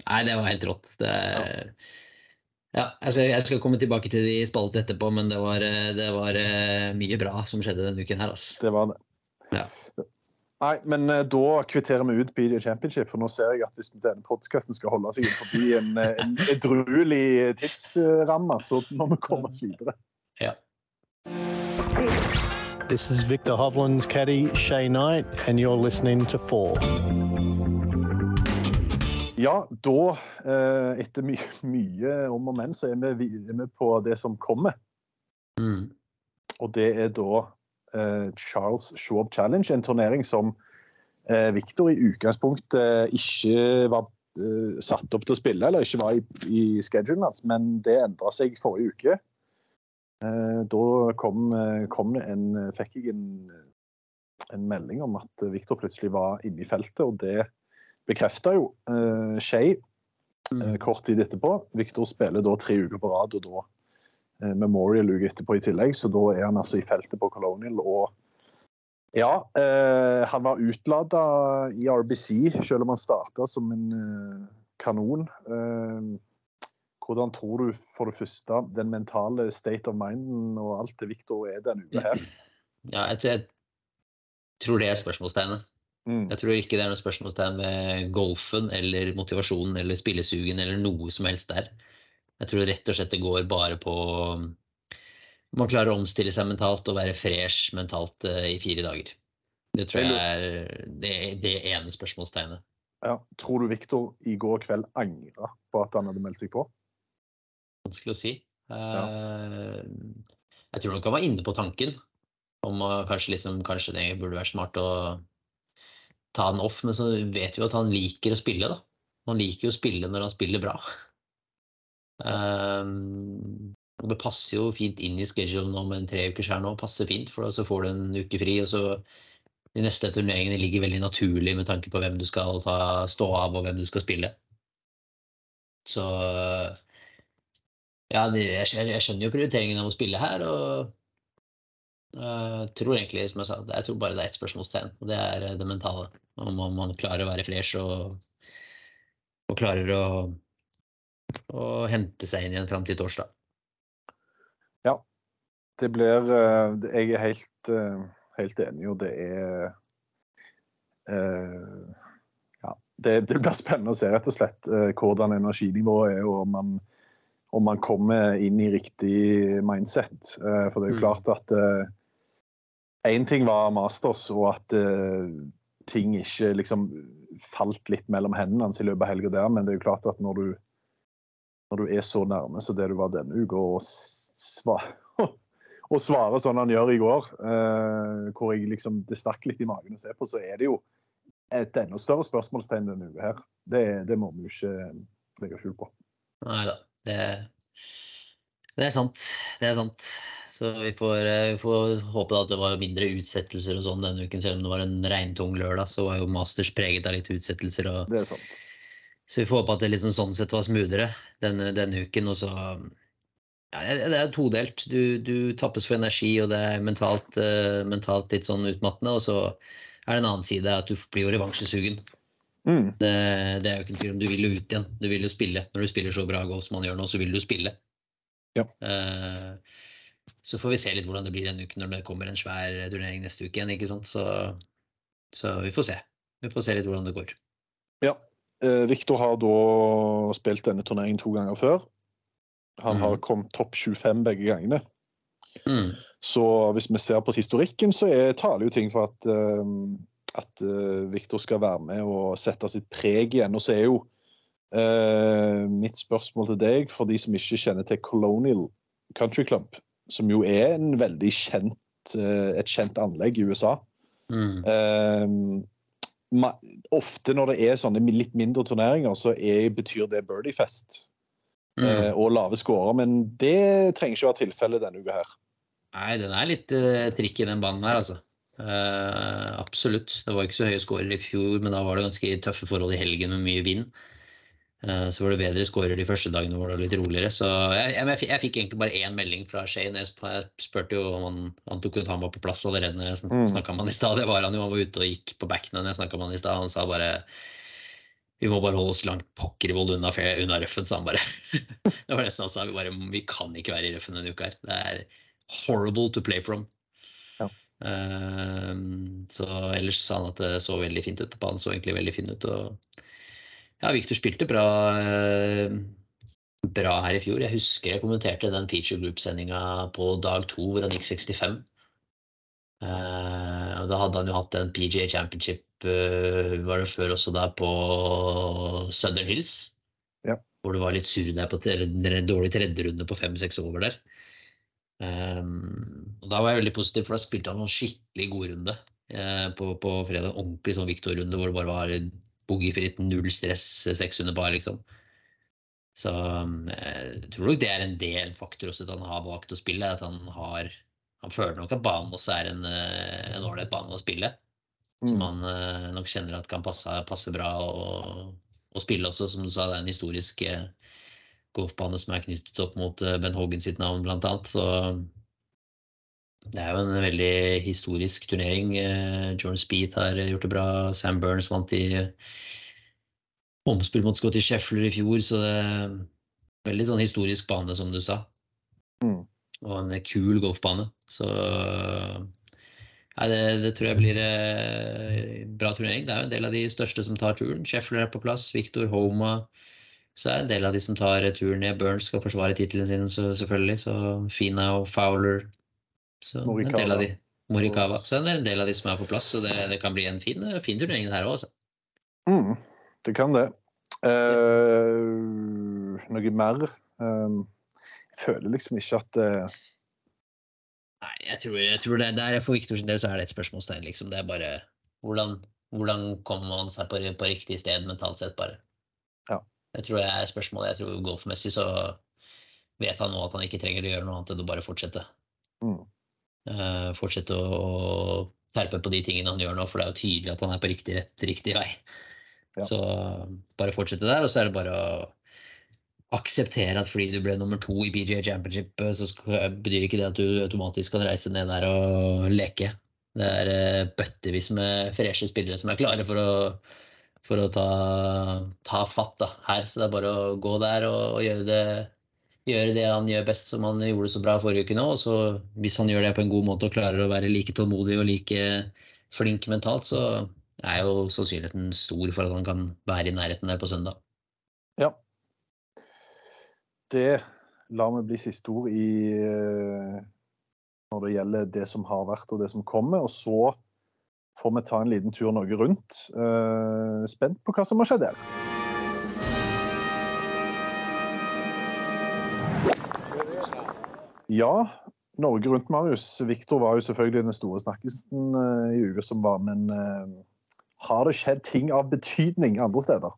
Nei, det var helt rått. Det er... Ja, jeg skal, jeg skal komme tilbake til de spaltene etterpå, men det var, eh, det var mye bra som skjedde denne uken her, altså. Det var det. Ja. Nei, men eh, da kvitterer vi ut BD Championship, for nå ser jeg at hvis denne podkasten skal holde seg forbi en, eh, en edruelig tidsramme, så må vi komme oss videre. Ja. This is Victor Hovland's caddy, Shay Knight, and you're listening to Four. Ja, da, eh, etter my mye om og men, så er vi, er vi på det som kommer. Mm. Og det er da Charles Schwab Challenge, en turnering som eh, Victor i utgangspunktet ikke var eh, satt opp til å spille, eller ikke var i, i schedulen hans, men det endra seg forrige uke. Eh, da kom, eh, kom det en, fikk jeg en, en melding om at Victor plutselig var inne i feltet, og det bekrefta jo eh, Skei eh, kort tid etterpå. Victor spiller da tre uker på rad, og da eh, Memorial-uke etterpå i tillegg, så da er han altså i feltet på Colonial. Og ja, eh, han var utlada i RBC, selv om han starta som en eh, kanon. Eh, hvordan tror du for det første den mentale state of minden og alt det Victor er denne uka her? Ja, jeg, tror- jeg tror det er spørsmålstegnet. Mm. Jeg tror ikke det er noe spørsmålstegn ved golfen eller motivasjonen eller spillesugen eller noe som helst der. Jeg tror rett og slett det går bare på um, man klarer å omstille seg mentalt og være fresh mentalt eh, i fire dager. Det tror jeg er det, det ene spørsmålstegnet. Ja. Tror du Victor i går kveld angra på at han hadde meldt seg på? Vanskelig å si. Ja. Jeg tror nok han var inne på tanken om kanskje, liksom, kanskje det burde være smart å ta den off, men så vet vi at han liker å spille, da. Han liker jo å spille når han spiller bra. Um, og det passer jo fint inn i schedulen om en tre ukers her nå. Passer fint, for da så får du en uke fri. Og så de neste turneringene ligger veldig naturlig med tanke på hvem du skal ta, stå av og hvem du skal spille. Så ja, jeg, skjønner jo prioriteringen av å spille her. og jeg tror egentlig, som jeg sa, jeg tror bare det er ett spørsmålstegn, og det er det mentale. Om man klarer å være fresh og, og klarer å, å, hente seg inn igjen fram til torsdag. Ja, det blir Jeg er helt, helt enig, og det er uh, Ja, det, det, blir spennende å se, rett og slett, hvordan energinivået er, og om man, om man kommer inn i riktig mindset. For det er jo mm. klart at Én ting var Masters, og at ting ikke liksom falt litt mellom hendene hans i løpet av helga der, men det er jo klart at når du, når du er så nærme som det du var denne uka, og, svar, og svarer sånn han gjør i går, eh, hvor jeg liksom, det stakk litt i magen å se på, så er det jo et enda større spørsmålstegn denne uka her. Det, det, må vi jo ikke legge skjul på. Nei da. Det, det, er sant. Det er sant. Så vi får, eh, vi får håpe at det var mindre utsettelser og sånn denne uken. Selv om det var en regntung lørdag, så var jo Masters preget av litt utsettelser. Og... Det er sant. Så vi får håpe at det liksom sånn sett var smoothere denne, denne uken. Og så ja, Det er todelt. Du, du, tappes for energi, og det er mentalt, uh, mentalt, litt sånn utmattende. Og så er det en annen side at du blir jo revansjesugen. Mm. Det, det, er jo ikke en tvil om. Du vil jo ut igjen. Du vil jo spille. Når du spiller så bra golf som man gjør nå, så vil du spille. Ja. Uh, så får vi se litt hvordan det blir denne uken når det kommer en svær turnering neste uke igjen. ikke sant? Så, så vi får se. Vi får se litt hvordan det går. Eh, Viktor har da spilt denne turneringen to ganger før. Han mm. har kommet topp 25 begge gangene. Mm. Så hvis vi ser på historikken, så er, taler jo ting for at, uh, at uh, Viktor skal være med og sette sitt preg igjen. Og så er jo uh, mitt spørsmål til deg, for de som ikke kjenner til Colonial Country Club, som jo er en veldig kjent, eh, et kjent anlegg i USA. Mm. Um, ofte når det er sånne litt mindre turneringer, så er, betyr det Birdiefest mm. eh, og lave scorer. Men det trenger ikke være tilfellet denne uka her. Nei, den er litt uh, trikk i den banen her, altså. Uh, absolutt. Det var ikke så høye scorer i fjor, men da var det ganske tøffe forhold i helgen med mye vind. Eh, så var det bedre skårer de første dagene hvor det var litt roligere. Så jeg, jeg, jeg fikk egentlig bare én melding fra Shane. Jeg spurte jo om han, han tok ut han var på plass allerede når jeg mm. snakka med han i stad. Det var han jo, han var ute og gikk på backen når jeg snakka med han i stad. Han sa bare vi må bare holde oss langt pokker i vold unna, unna røffen, sa han bare. det var nesten han sa. Vi, bare, vi kan ikke være i røffen denne uka her. Det er horrible to play from. Ja. Uh, så ellers sa han at det så veldig fint ut. Han så egentlig veldig fin ut. og ja, Victor spilte bra, eh, bra her i fjor. Jeg husker jeg kommenterte den feature group-sendinga på dag to hvor han gikk 65. Uh, da hadde han jo hatt en PGA Championship uh, var det før også der på Southern Hills. Ja. Hvor det var litt surr der på dårlig tredjerunde på fem-seks over der. Um, og Da var jeg veldig positiv, for da spilte han en skikkelig god runde uh, på, på fredag. Ordentlig sånn Victor-runde hvor det bare var boogiefritt, null stress, 600 bar, liksom. Så jeg eh, tror nok det er en del faktor også at han har valgt å spille. At han har Han føler nok at banen også er en eh, en ålreit bane å spille. Som mm. han nok kjenner at kan passe, passe bra å, spille også. Som du sa, det er en historisk golfbane som er knyttet opp mot Ben Hogan sitt navn, blant annet. Så det er jo en veldig historisk turnering. Eh, Jordan Speed har gjort det bra. Sam Burns vant i omspill mot Scotty Sheffler i fjor, så det er veldig sånn historisk bane, som du sa. Mm. Og en kul golfbane. Så nei, det, det, tror jeg blir eh, bra turnering. Det er jo en del av de største som tar turen. Sheffler er på plass, Victor Homa. Så er det en del av de som tar turen ned. Burns skal forsvare tittelen sin, så, selvfølgelig. Så Fina og Fowler så Morikawa. en del av de Morikawa. Så det er en del av de som er på plass, så det, det kan bli en fin, fin turnering her òg, altså. Mm, det kan det. Uh, noe mer? Um, jeg føler liksom ikke at uh... Nei, jeg tror, jeg tror det, der For Viktors del så er det et spørsmålstegn, liksom. Det er bare hvordan, hvordan kommer man seg på, på, riktig sted mentalt sett, bare. Ja. Det tror jeg er spørsmålet. Jeg tror golfmessig så vet han nå at han ikke trenger å gjøre noe annet enn å bare fortsette. Mm. Uh, fortsette å, terpe på de tingene han gjør nå, for det er jo tydelig at han er på riktig rett, riktig vei. Ja. Så bare fortsette der, og så er det bare å akseptere at fordi du ble nummer to i PGA Championship, eh, så betyr ikke det at du automatisk kan reise ned der og leke. Det er eh, bøttevis med freshe spillere som er klare for å, for å ta, ta fatt da, her. Så det er bare å gå der og, og gjøre, det, gjøre, det, han gjør best, som han gjorde så bra forrige uke nå. Og så hvis han gjør det på en god måte og klarer å være like tålmodig og like flink mentalt, så er jo sannsynligheten stor for at han kan være i nærheten der på søndag. Ja, det lar vi bli siste ord i eh, når det gjelder det som har vært og det som kommer. Og så får vi ta en liten tur Norge rundt. Uh, spent på hva som har skjedd her. Ja, Norge rundt, Marius. Viktor var jo selvfølgelig den store snakkisen uh, i uka som var. Men uh, har det skjedd ting av betydning andre steder?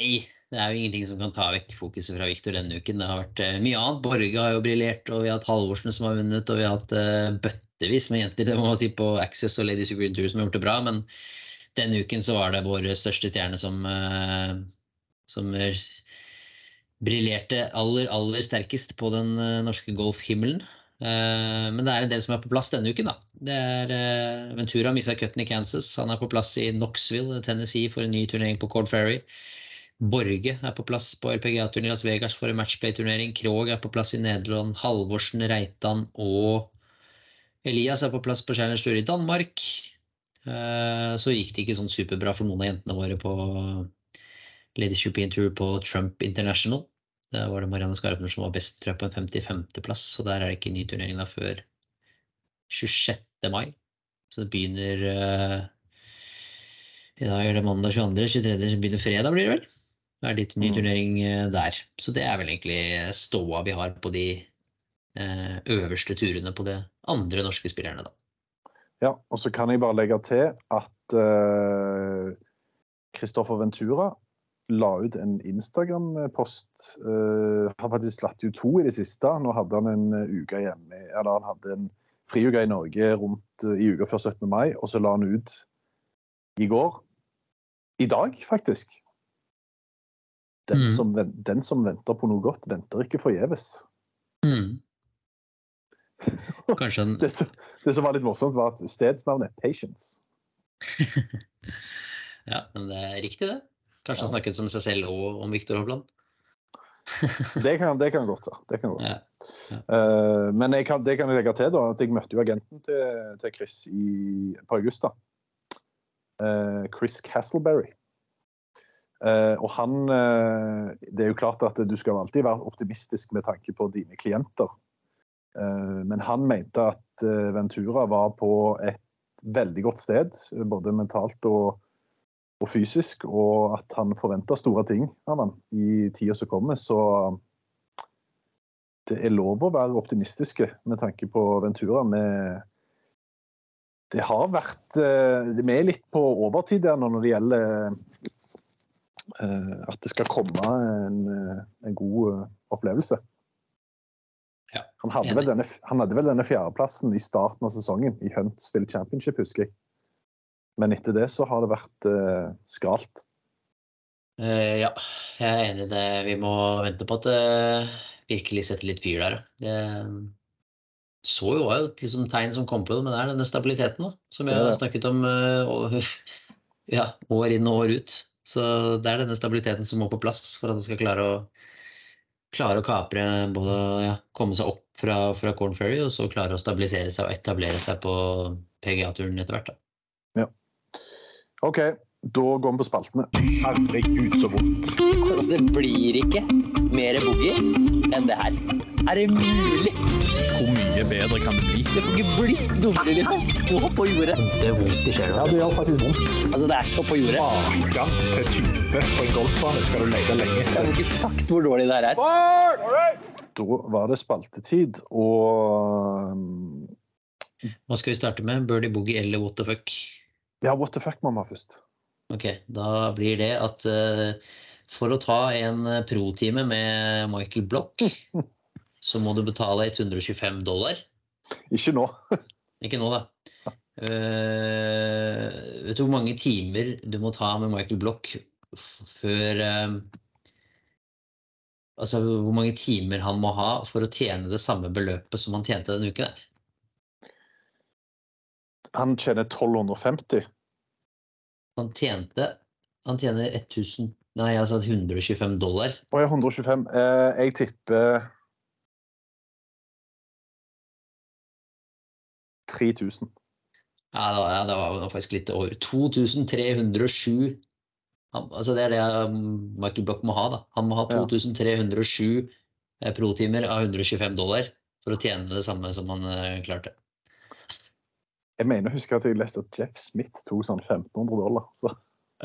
Nei, det er jo ingenting som kan ta vekk fokuset fra Viktor denne uken. Det har vært uh, mye annet. Borge har jo briljert, og vi har hatt Halvorsen som har vunnet, og vi har hatt bøttevis med jenter det må man si, på Access og Ladies Super Tour som har gjort det bra. Men denne uken så var det vår største stjerne som, som briljerte aller, aller sterkest på den norske golfhimmelen. Men det er en del som er på plass denne uken. da. Det er Ventura mista cutten i Kansas. Han er på plass i Knoxville, Tennessee, for en ny turnering på Cord Ferry. Borge er på plass på LPGA-turen i Las Vegas for en matchplay-turnering. Krog er på plass i Nederland. Halvorsen, Reitan og Elias er på plass på Challenge Tour i Danmark. Så gikk det ikke sånn superbra for noen av jentene våre på Ladies European Tour på Trump International. Der var det Marianne Skarpner som var best tror jeg, på en 55.-plass, og der er det ikke ny turnering da før 26. mai. Så det begynner I dag er det mandag 22., 23. så begynner fredag, blir det vel? Det er litt ny turnering der. Så det er vel egentlig ståa vi har på de øverste turene på de andre norske spillerne, da. Ja, og så kan jeg bare legge til at Kristoffer uh, Ventura la ut en Instagram-post. Uh, har faktisk latt ut to i det siste. Nå hadde han en uke hjemme, eller han hadde en friuke i Norge rundt uh, i uka før 17. mai, og så la han ut i går. I dag, faktisk. Den, mm. som, den, som, venter på noe godt, venter ikke forgjeves. Mm. Kanskje en... det, som, det, som, var litt morsomt, var at stedsnavnet er Patience. ja, men det er riktig, det. Kanskje ja. han snakket som seg selv og om Viktor Hovland? det, kan, det kan godt være. Det kan godt. Ja. Ja. Uh, men kan, det kan jeg legge til da, at jeg møtte jo agenten til, til Chris i, på Augusta. Uh, Chris Castleberry. Uh, og han Det er jo klart at du skal alltid være optimistisk med tanke på dine klienter. men han mente at Ventura var på et veldig godt sted, både mentalt og og fysisk, og at han forventer store ting av han i tida som kommer. Så det er lov å være optimistiske med tanke på Ventura. Med det har vært eh, Vi er litt på overtid der nå når det gjelder eh, at det skal komme en, en god opplevelse. Ja, han, hadde vel denne, han hadde vel denne fjerdeplassen i starten av sesongen i Huntsville Championship, husker jeg. Men etter det så har det vært eh, skralt. Uh, ja, jeg er enig i det. Vi må vente på at det virkelig setter litt fyr der. Det så jo var jo liksom tegn som kom på det, men det er denne stabiliteten da, som jeg har snakket om uh, ja, år inn og år ut. Så det er denne stabiliteten som må på plass for at det skal klare å klare å kapre både ja, komme seg opp fra, fra Corn Ferry og så klare å stabilisere seg og etablere seg på PGA-turen etter hvert. da. OK, da går vi på spaltene. Herregud, så vondt. Altså, det blir ikke mer boogie enn det her. Er det mulig? Hvor mye bedre kan det bli? Det får ikke blitt dummere, liksom. Stå på jordet. Det er vondt i sjela. Ja, det gjør faktisk vondt. Altså, det er så på jordet. Maka til type på en golfbane skal du lete lenge. Jeg har ikke sagt hvor dårlig det her er. Da var det spaltetid, og Hva skal vi starte med? Birdie Boogie eller What the fuck? Ja, what the fuck mamma, først. Ok, da blir det at uh, for å ta en eh, pro-time med Michael Block, så må du betale 125 dollar. Ikke nå. Ikke nå, da. Uh, vet du hvor mange timer du må ta med Michael Block før uh, altså, hvor mange timer han må ha for å tjene det samme beløpet som han tjente denne uken. der. Han tjener 1250. Han tjente Han tjener 1000 Nei, altså 125 dollar. Å ja, er 125. Eh, jeg tipper 3000. Ja, det var, ja, det var faktisk litt over. 2307. Han, altså det er det um, Michael Buck må ha. da. Han må ha 2307 eh, pro-timer av 125 dollar for å tjene det samme som han eh, klarte. Jeg mener å huske at jeg leste at Jeff Smith tok sånn 1500 dollar. Så.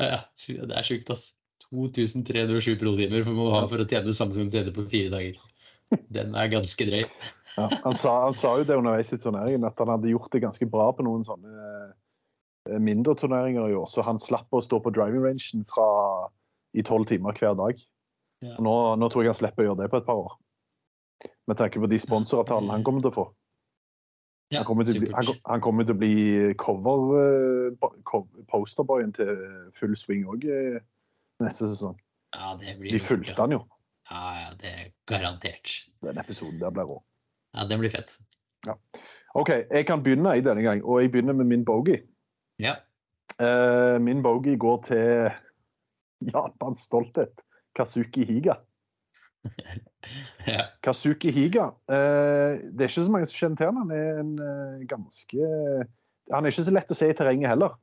Ja, det er sjukt, ass. 2307 pro-timer for ha for å tjene det samme som du tjener på fire dager. Den er ganske drøy. Ja, han, sa, han sa jo det underveis i turneringen, at han hadde gjort det ganske bra på noen sånne eh, mindre turneringer i år. Så han slapp å stå på driving rangen fra i tolv timer hver dag. Ja. Nå, nå tror jeg han slipper å gjøre det på et par år. Med tanke på de sponsoravtalene han kommer til å få. Ja, Han kommer til, han, han kommer til å bli cover, eh, posterboyen til full swing òg neste sesong. Ja, det blir De fulgte han jo. Ja, ja, det er garantert. Den episoden der ble rå. Ja, den blir fett. OK, jeg kan begynne i denne gang, og jeg begynner med min bogey. Ja. Uh, min bogey går til Japans stolthet, Kazuki Higa. ja. Kazuki Higa eh, Det er ikke så mange som kjenner til han. Han er en eh, ganske Han er ikke så lett å se i terrenget heller.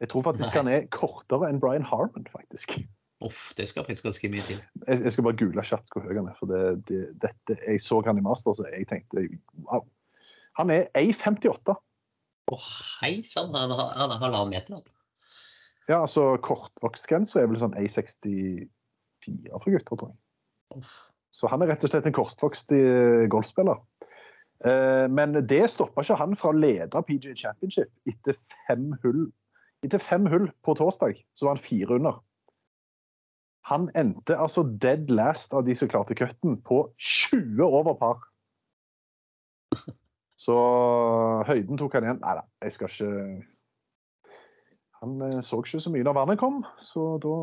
Jeg tror faktisk Nei. han er kortere enn Brian Harmon, faktisk. Uff, det skal faktisk ganske mye til. Jeg, jeg skal bare google kjapt hvor høy han er. for det, det, dette, Jeg så han i master, så jeg tenkte wow. Han er 1,58. Å, hei sann, han, er halvannen meter. Han. Ja, altså Kortvokstgrensa er vel sånn 1,64 for gutter, tror jeg. Så han er rett og slett en kortvokst eh, golfspiller. Eh, Men det stoppa ikke han fra å lede PGA Championship etter fem hull. Etter fem hull på torsdag så var han fire under. Han endte altså dead last av de som klarte cutten, på 20 over par. Så høyden tok han igjen. Nei da, jeg skal ikke Han eh, så ikke så mye da vannet kom, så da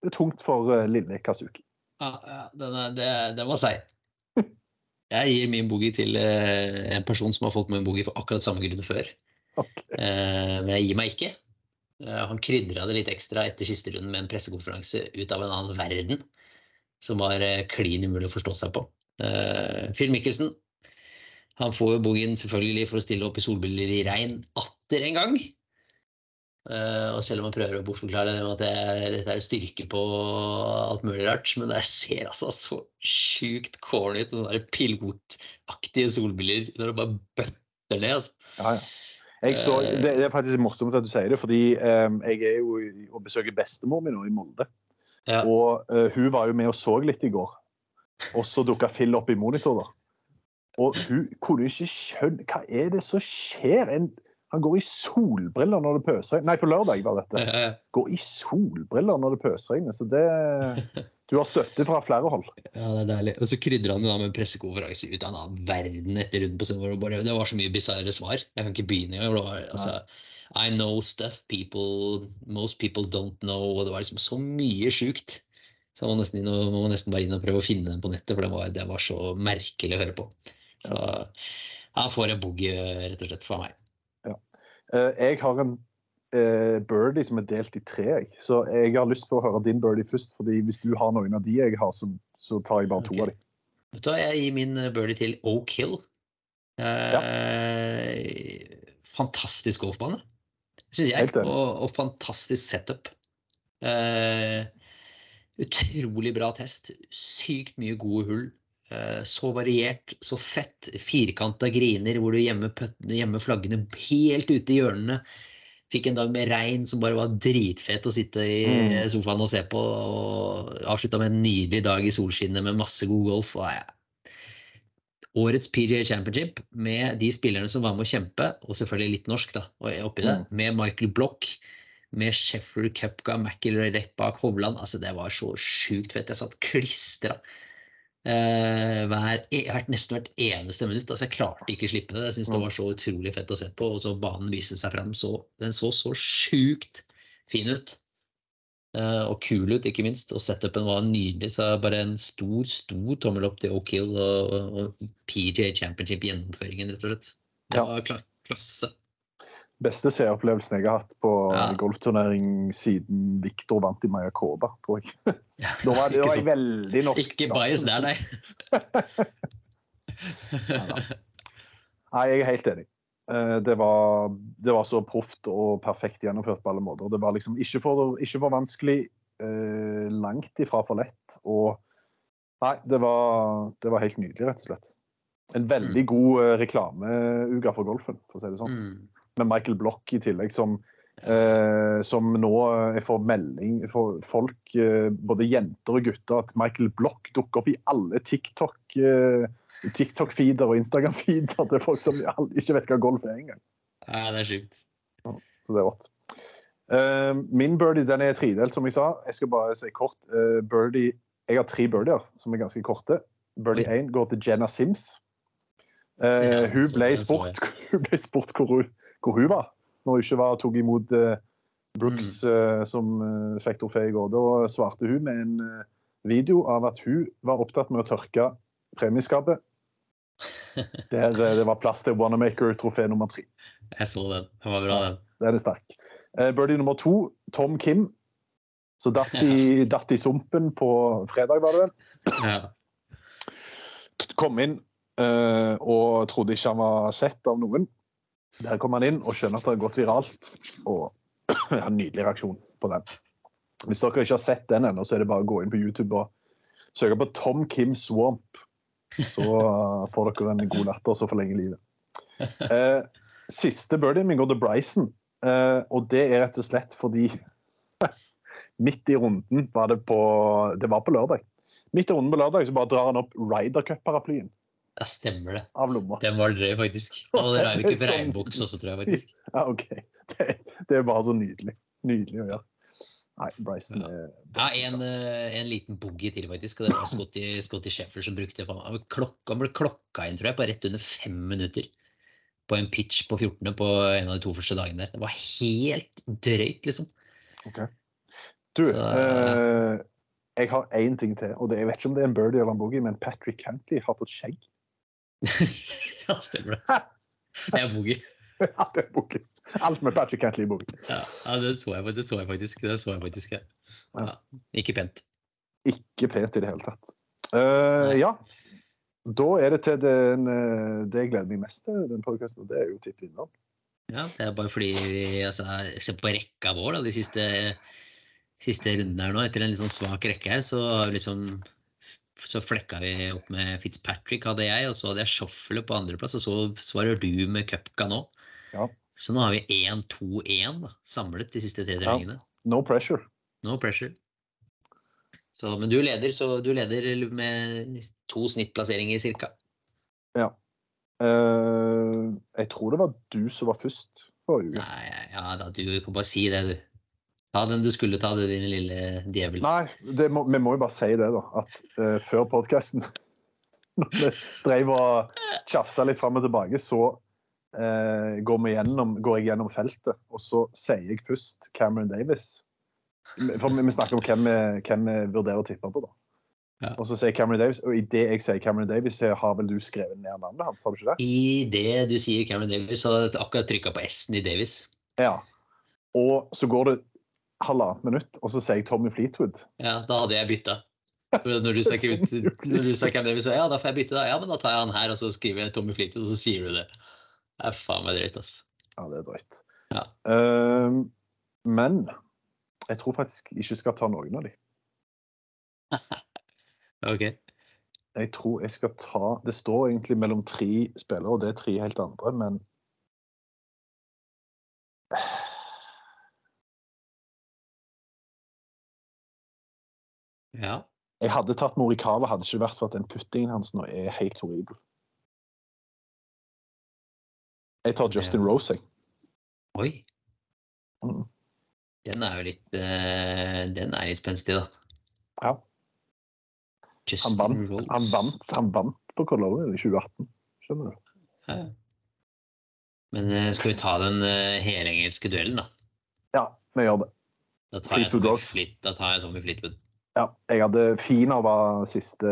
Det er tungt for lille Kazuki. Ja, ja, den, er, det, den var seig. Jeg gir min boogie til eh, en person som har fått min boogie for akkurat samme grunn før. Ok. Eh, men jeg gir meg ikke. Eh, han krydra det litt ekstra etter siste runden med en pressekonferanse ut av en annen verden. Som var klin umulig å forstå seg på. Phil Mikkelsen, Han får jo boogien selvfølgelig for å stille opp i solbriller i regn atter en gang. Eh, og selv om man prøver å bortforklare det med at det dette er styrke på alt mulig rart, men det ser altså så sjukt corny ut, sånne der pilotaktige solbriller når det bare bøtter ned. altså. Ja, ja. Jeg så, Eh. det, det er faktisk morsomt at du sier det, fordi um, jeg er jo og besøker bestemor mi nå i Molde. Ja. Og uh, hun var jo med og så litt i går. Og så dukka Phil opp i monitor, da. Og hun kunne ikke skjønne Hva er det som skjer? En, han går i solbriller når det pøsregner. Nei, på lørdag var dette. Går i solbriller når det pøsregner. Så det Du har støtte fra flere hold. Ja, det er deilig. Og så krydrer han det da med en pressekonferanse ut av en annen verden etter runden på søndag. Det var så mye bisarre svar. Jeg kan ikke begynne engang. Det var, Altså, I know stuff people most people don't know. Og det var liksom så mye sjukt. Så man må nesten, man må nesten bare inn og prøve å finne den på nettet, for det var, det var så merkelig å høre på. Så her får jeg boogie, rett og slett, fra meg. Eh, jeg har en eh, birdie som er delt i tre. Så jeg har lyst på å høre din birdie først. fordi hvis du har noen av de jeg har, så, så tar jeg bare to av de. Vet du hva, jeg gir min eh, birdie til Oak Hill. Eh, Fantastisk golfbane, syns jeg. Og, og fantastisk setup. Eh, utrolig bra test. Sykt mye gode hull. Eh, så variert, så fett. Firkanta griner hvor du gjemmer, flaggene helt ute i hjørnene. Fikk en dag med regn som bare var dritfett å sitte i Mm. sofaen og se på. Og avslutta med en nydelig dag i solskinnet med masse god golf. Og ja. årets PGA Championship med de spillerne som var med å kjempe, og selvfølgelig litt norsk da, oppi det, med Michael Block, med Sheffield Cupga, McIlroy rett bak Hovland. altså Det var så sjukt fett. Jeg satt klistra. Eh, hver, e- hvert, nesten hvert eneste minutt. altså Jeg klarte ikke å slippe det. Jeg synes det var så utrolig fett å se på. Og så banen viste seg fram. Så, den så så sjukt fin ut. Eh, og kul ut, ikke minst. Og setupen var nydelig. Så bare en stor, stor tommel opp til O'Kill og, og, og PJ Championship-gjennomføringen, rett og slett. Det var kla klasse. Beste seeropplevelsen jeg har hatt på Ja. golfturnering siden Victor vant i Mayakoba, tror jeg. Ja, Da var, det ikke var jeg veldig norsk. Ikke bajas der, nei. Nei, jeg er helt enig. Eh, Det var, det var så proft og perfekt gjennomført på alle måter. Det var liksom ikke for, ikke for vanskelig, eh, langt ifra for lett. Og nei, det var, det var helt nydelig, rett og slett. En veldig god eh, reklameuke for golfen, for å si det sånn. Mm. Med Michael Block i tillegg, som, eh, som nå eh, jeg får melding for folk, eh, både jenter og gutter, at Michael Block dukker opp i alle TikTok eh, TikTok-feeder og Instagram-feeder til folk som ikke vet hva golf er engang. Ja, det er sjukt. Så det er rått. Eh, min birdie den er tredelt, som jeg sa. Jeg skal bare si kort. eh, birdie, jeg har tre birdier som er ganske korte. Birdie 1 går til Jenna Sims. Ja, hun, ble spurt, hun ble spurt hvor hun, hvor hun var når hun ikke var, tok imot eh, Brooks, eh, som eh, fikk trofé i går. Da svarte hun med en video av at hun var opptatt med å tørke premieskapet. Der det var plass til Wanamaker-trofé nummer tre. Jeg så den. Den var bra, den. Den er sterk. Birdie nummer to, Tom Kim. Så datt i, datt i sumpen på fredag, var det vel. Ja. Kom inn og trodde ikke han var sett av noen. Der kommer han inn og skjønner at det har gått viralt. Og ja, Nydelig reaksjon på den. Hvis dere ikke har sett den ennå, så er det bare å gå inn på YouTube og søke på Tom Kim Swamp. Så får dere en god latter som forlenger livet. Eh, siste birdien min går til Bryson, eh, og det er rett og slett fordi midt i runden var det på Det var på lørdag. Midt i runden på lørdag så bare drar han opp Ryder Cup-paraplyen ja, stemmer det. av lomma. Den var drøy, faktisk. Og Raivik på sånn- regnbuks også, tror jeg faktisk. Ja, OK. Det, det bare så nydelig. Nydelig å gjøre. Nei, Bryson Ja, Ja, en, eh, en liten boogie til, faktisk. Og det var Scotty, Scotty Sheffer som brukte meg- klokka, Han ble klokka inn, tror jeg, på rett under fem minutter. På en pitch på 14. på en av de to første dagene der. Det var helt drøyt, liksom. Du, Så, eh, jeg har én ting til. og det, Jeg vet ikke om det er en birdie eller en boogie, men Patrick Cantley har fått skjegg. ja, stemmer det. Det er boogie. ja, det er boogie. Alt med Patrick Cantley i boogie. Ja, ja det, så jeg, det så jeg faktisk. Det så jeg faktisk, ja. Ja. Ikke pent. Ikke pent i det hele tatt. Uh, ja. Da er det til den, eh, det jeg gleder meg mest til, den podkasten, og det er jo tipp vinneren. Ja, det er bare fordi vi altså, ser på rekka vår da, de siste, siste rundene her nå. Etter en litt sånn svak rekke her, så har vi liksom så flekka vi opp med Fitzpatrick, hadde jeg, og så hadde jeg Shuffle på andreplass, og så svarer du med Cupca nå. Ja. Så nå har vi 1-2-1 samlet de siste tre Ja. No pressure. No pressure. Så, men du leder, så du leder med to snittplasseringer cirka. Ja. Uh, jeg tror det var du som var først forrige uke. Nei, ja da, du kan bare si det, du. Ta den du skulle ta, du, din lille djevel. Nei, det må, vi må jo bare si det, da. At uh, før podkasten, når vi dreiv og tjafsa litt fram og tilbake, så uh, går, gjennom, går jeg gjennom feltet, og så sier jeg først Cameron Davis. For vi, vi snakker om hvem vi, hvem vi vurderer å tippe på, da. Ja. Og så sier Cameron Davis, og idet jeg sier Cameron Davis, så har vel du skrevet ned navnet hans, har du ikke det? I det du sier Cameron Davis, så har jeg akkurat trykka på S-en i Davis. Ja. Og så går det halvannet minutt, og så sier jeg Tommy Fleetwood. Ja, da hadde jeg bytta. Når du sa hvem det sa så ja, da får jeg bytte, da. Ja, men da tar jeg han her, og så skriver jeg Tommy Fleetwood, og så sier du det. Det er faen meg drøyt, ass. Ja, det er drøyt. Ja. Uh, men jeg tror faktisk ikke jeg skal ta noen av de. Ok. Jeg tror jeg skal ta Det står egentlig mellom tre spillere, og det er tre helt andre, men Ja. jeg hadde tatt Morikawa, hadde ikke vært for at den puttingen hans nå er helt horribel. Jeg tar Justin Ja. Rose, jeg. Oi. Mm. Den er jo litt uh, Den er litt spenstig, da. Ja. Han Justin vant, Rose. han vant, han vant på Colorado i 2018. Skjønner du? Ja. Men uh, skal vi ta den uh, helengelske duellen, da? Ja, vi gjør det. Da tar jeg Tommy Fleetwood. Ja, jeg hadde Fina var siste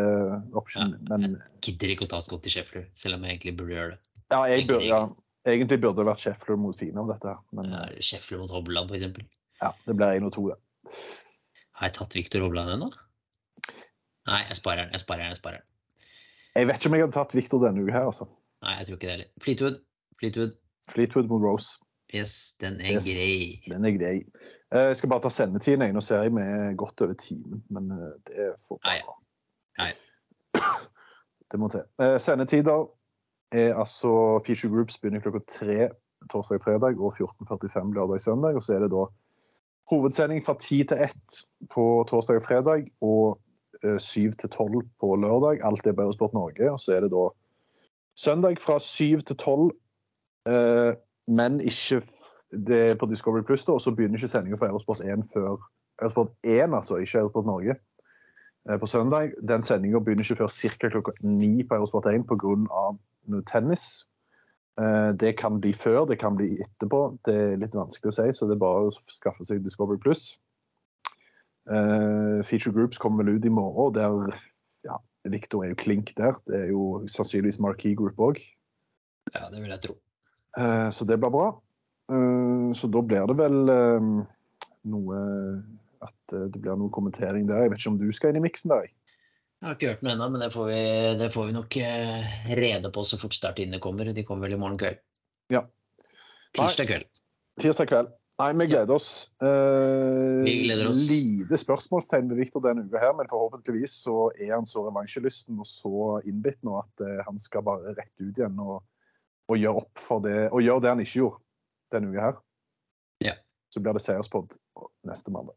option, Ja, men Gidder ikke å ta Scotty Sheffler, selv om jeg egentlig burde gjøre det. ja, jeg jeg burde, ja, egentlig burde det vært Sheffler mot Fina om dette. Men Ja, Scheffler mot Hobland, for eksempel. ja, det blir én og to, det. Har jeg tatt Viktor Hobland ennå? Nei, jeg sparer den. Jeg sparer den. jeg sparer den. Jeg vet ikke om jeg hadde tatt Viktor denne uka her, altså. Nei, jeg tror ikke det heller. Fleetwood. Fleetwood. Fleetwood mot Rose. Yes, den er Yes. grei. Den er grei. Eh, Jeg skal bare ta sendetiden. Nå ser jeg vi er godt over timen, men eh, det får Nei. bare Nei. Det må til. Eh, Sendetider er altså Feature Groups begynner klokka tre torsdag-fredag og 14.45 lørdag-søndag. Og så er det da hovedsending fra 10 til 1 på torsdag og fredag og eh, 7 til 12 på lørdag. Alt er på Eurosport Norge. Og så er det da søndag fra 7 til 12, eh, men ikke det er på Discovery Plus, og så begynner ikke sendinga på Eurosport 1 før Eurosport 1, altså, ikke Eurosport Norge, eh, på søndag. Den sendinga begynner ikke før ca. klokka ni på Eurosport 1 pga. tennis. Eh, Det kan bli før, det kan bli etterpå. Det er litt vanskelig å si, så det er bare å skaffe seg Discovery Pluss. Eh, Feature Groups kommer vel ut i morgen. Der ja, Victor er jo klink der. Det er jo sannsynligvis Marquee Group òg. Ja, det vil jeg tro. Så det blir bra. Eh, Så da blir det vel eh, noe At eh, det blir noe kommentering der. Jeg vet ikke om du skal inn i miksen der? jeg? Har ikke hørt den ennå, men det får, vi, det får vi nok rede på så fort startidene kommer. De kommer vel i morgen kveld. Ja. Tirsdag kveld. Tirsdag kveld. Nei, vi gleder oss. Eh, Vi gleder oss. Lite spørsmålstegn ved Victor denne uka her, men forhåpentligvis så er han så revansjelysten og så innbitt nå at han skal bare rett ut igjen og, og gjøre opp for det, og gjøre det han ikke gjorde denne uka her. Ja. Så blir det seierspod neste mandag.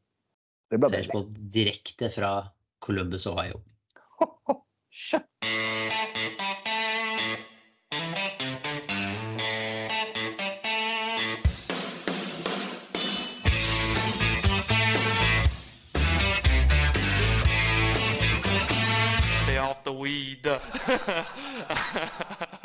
Det blir deilig. direkte fra Columbus, Ohio. Shit. Stay off the weed.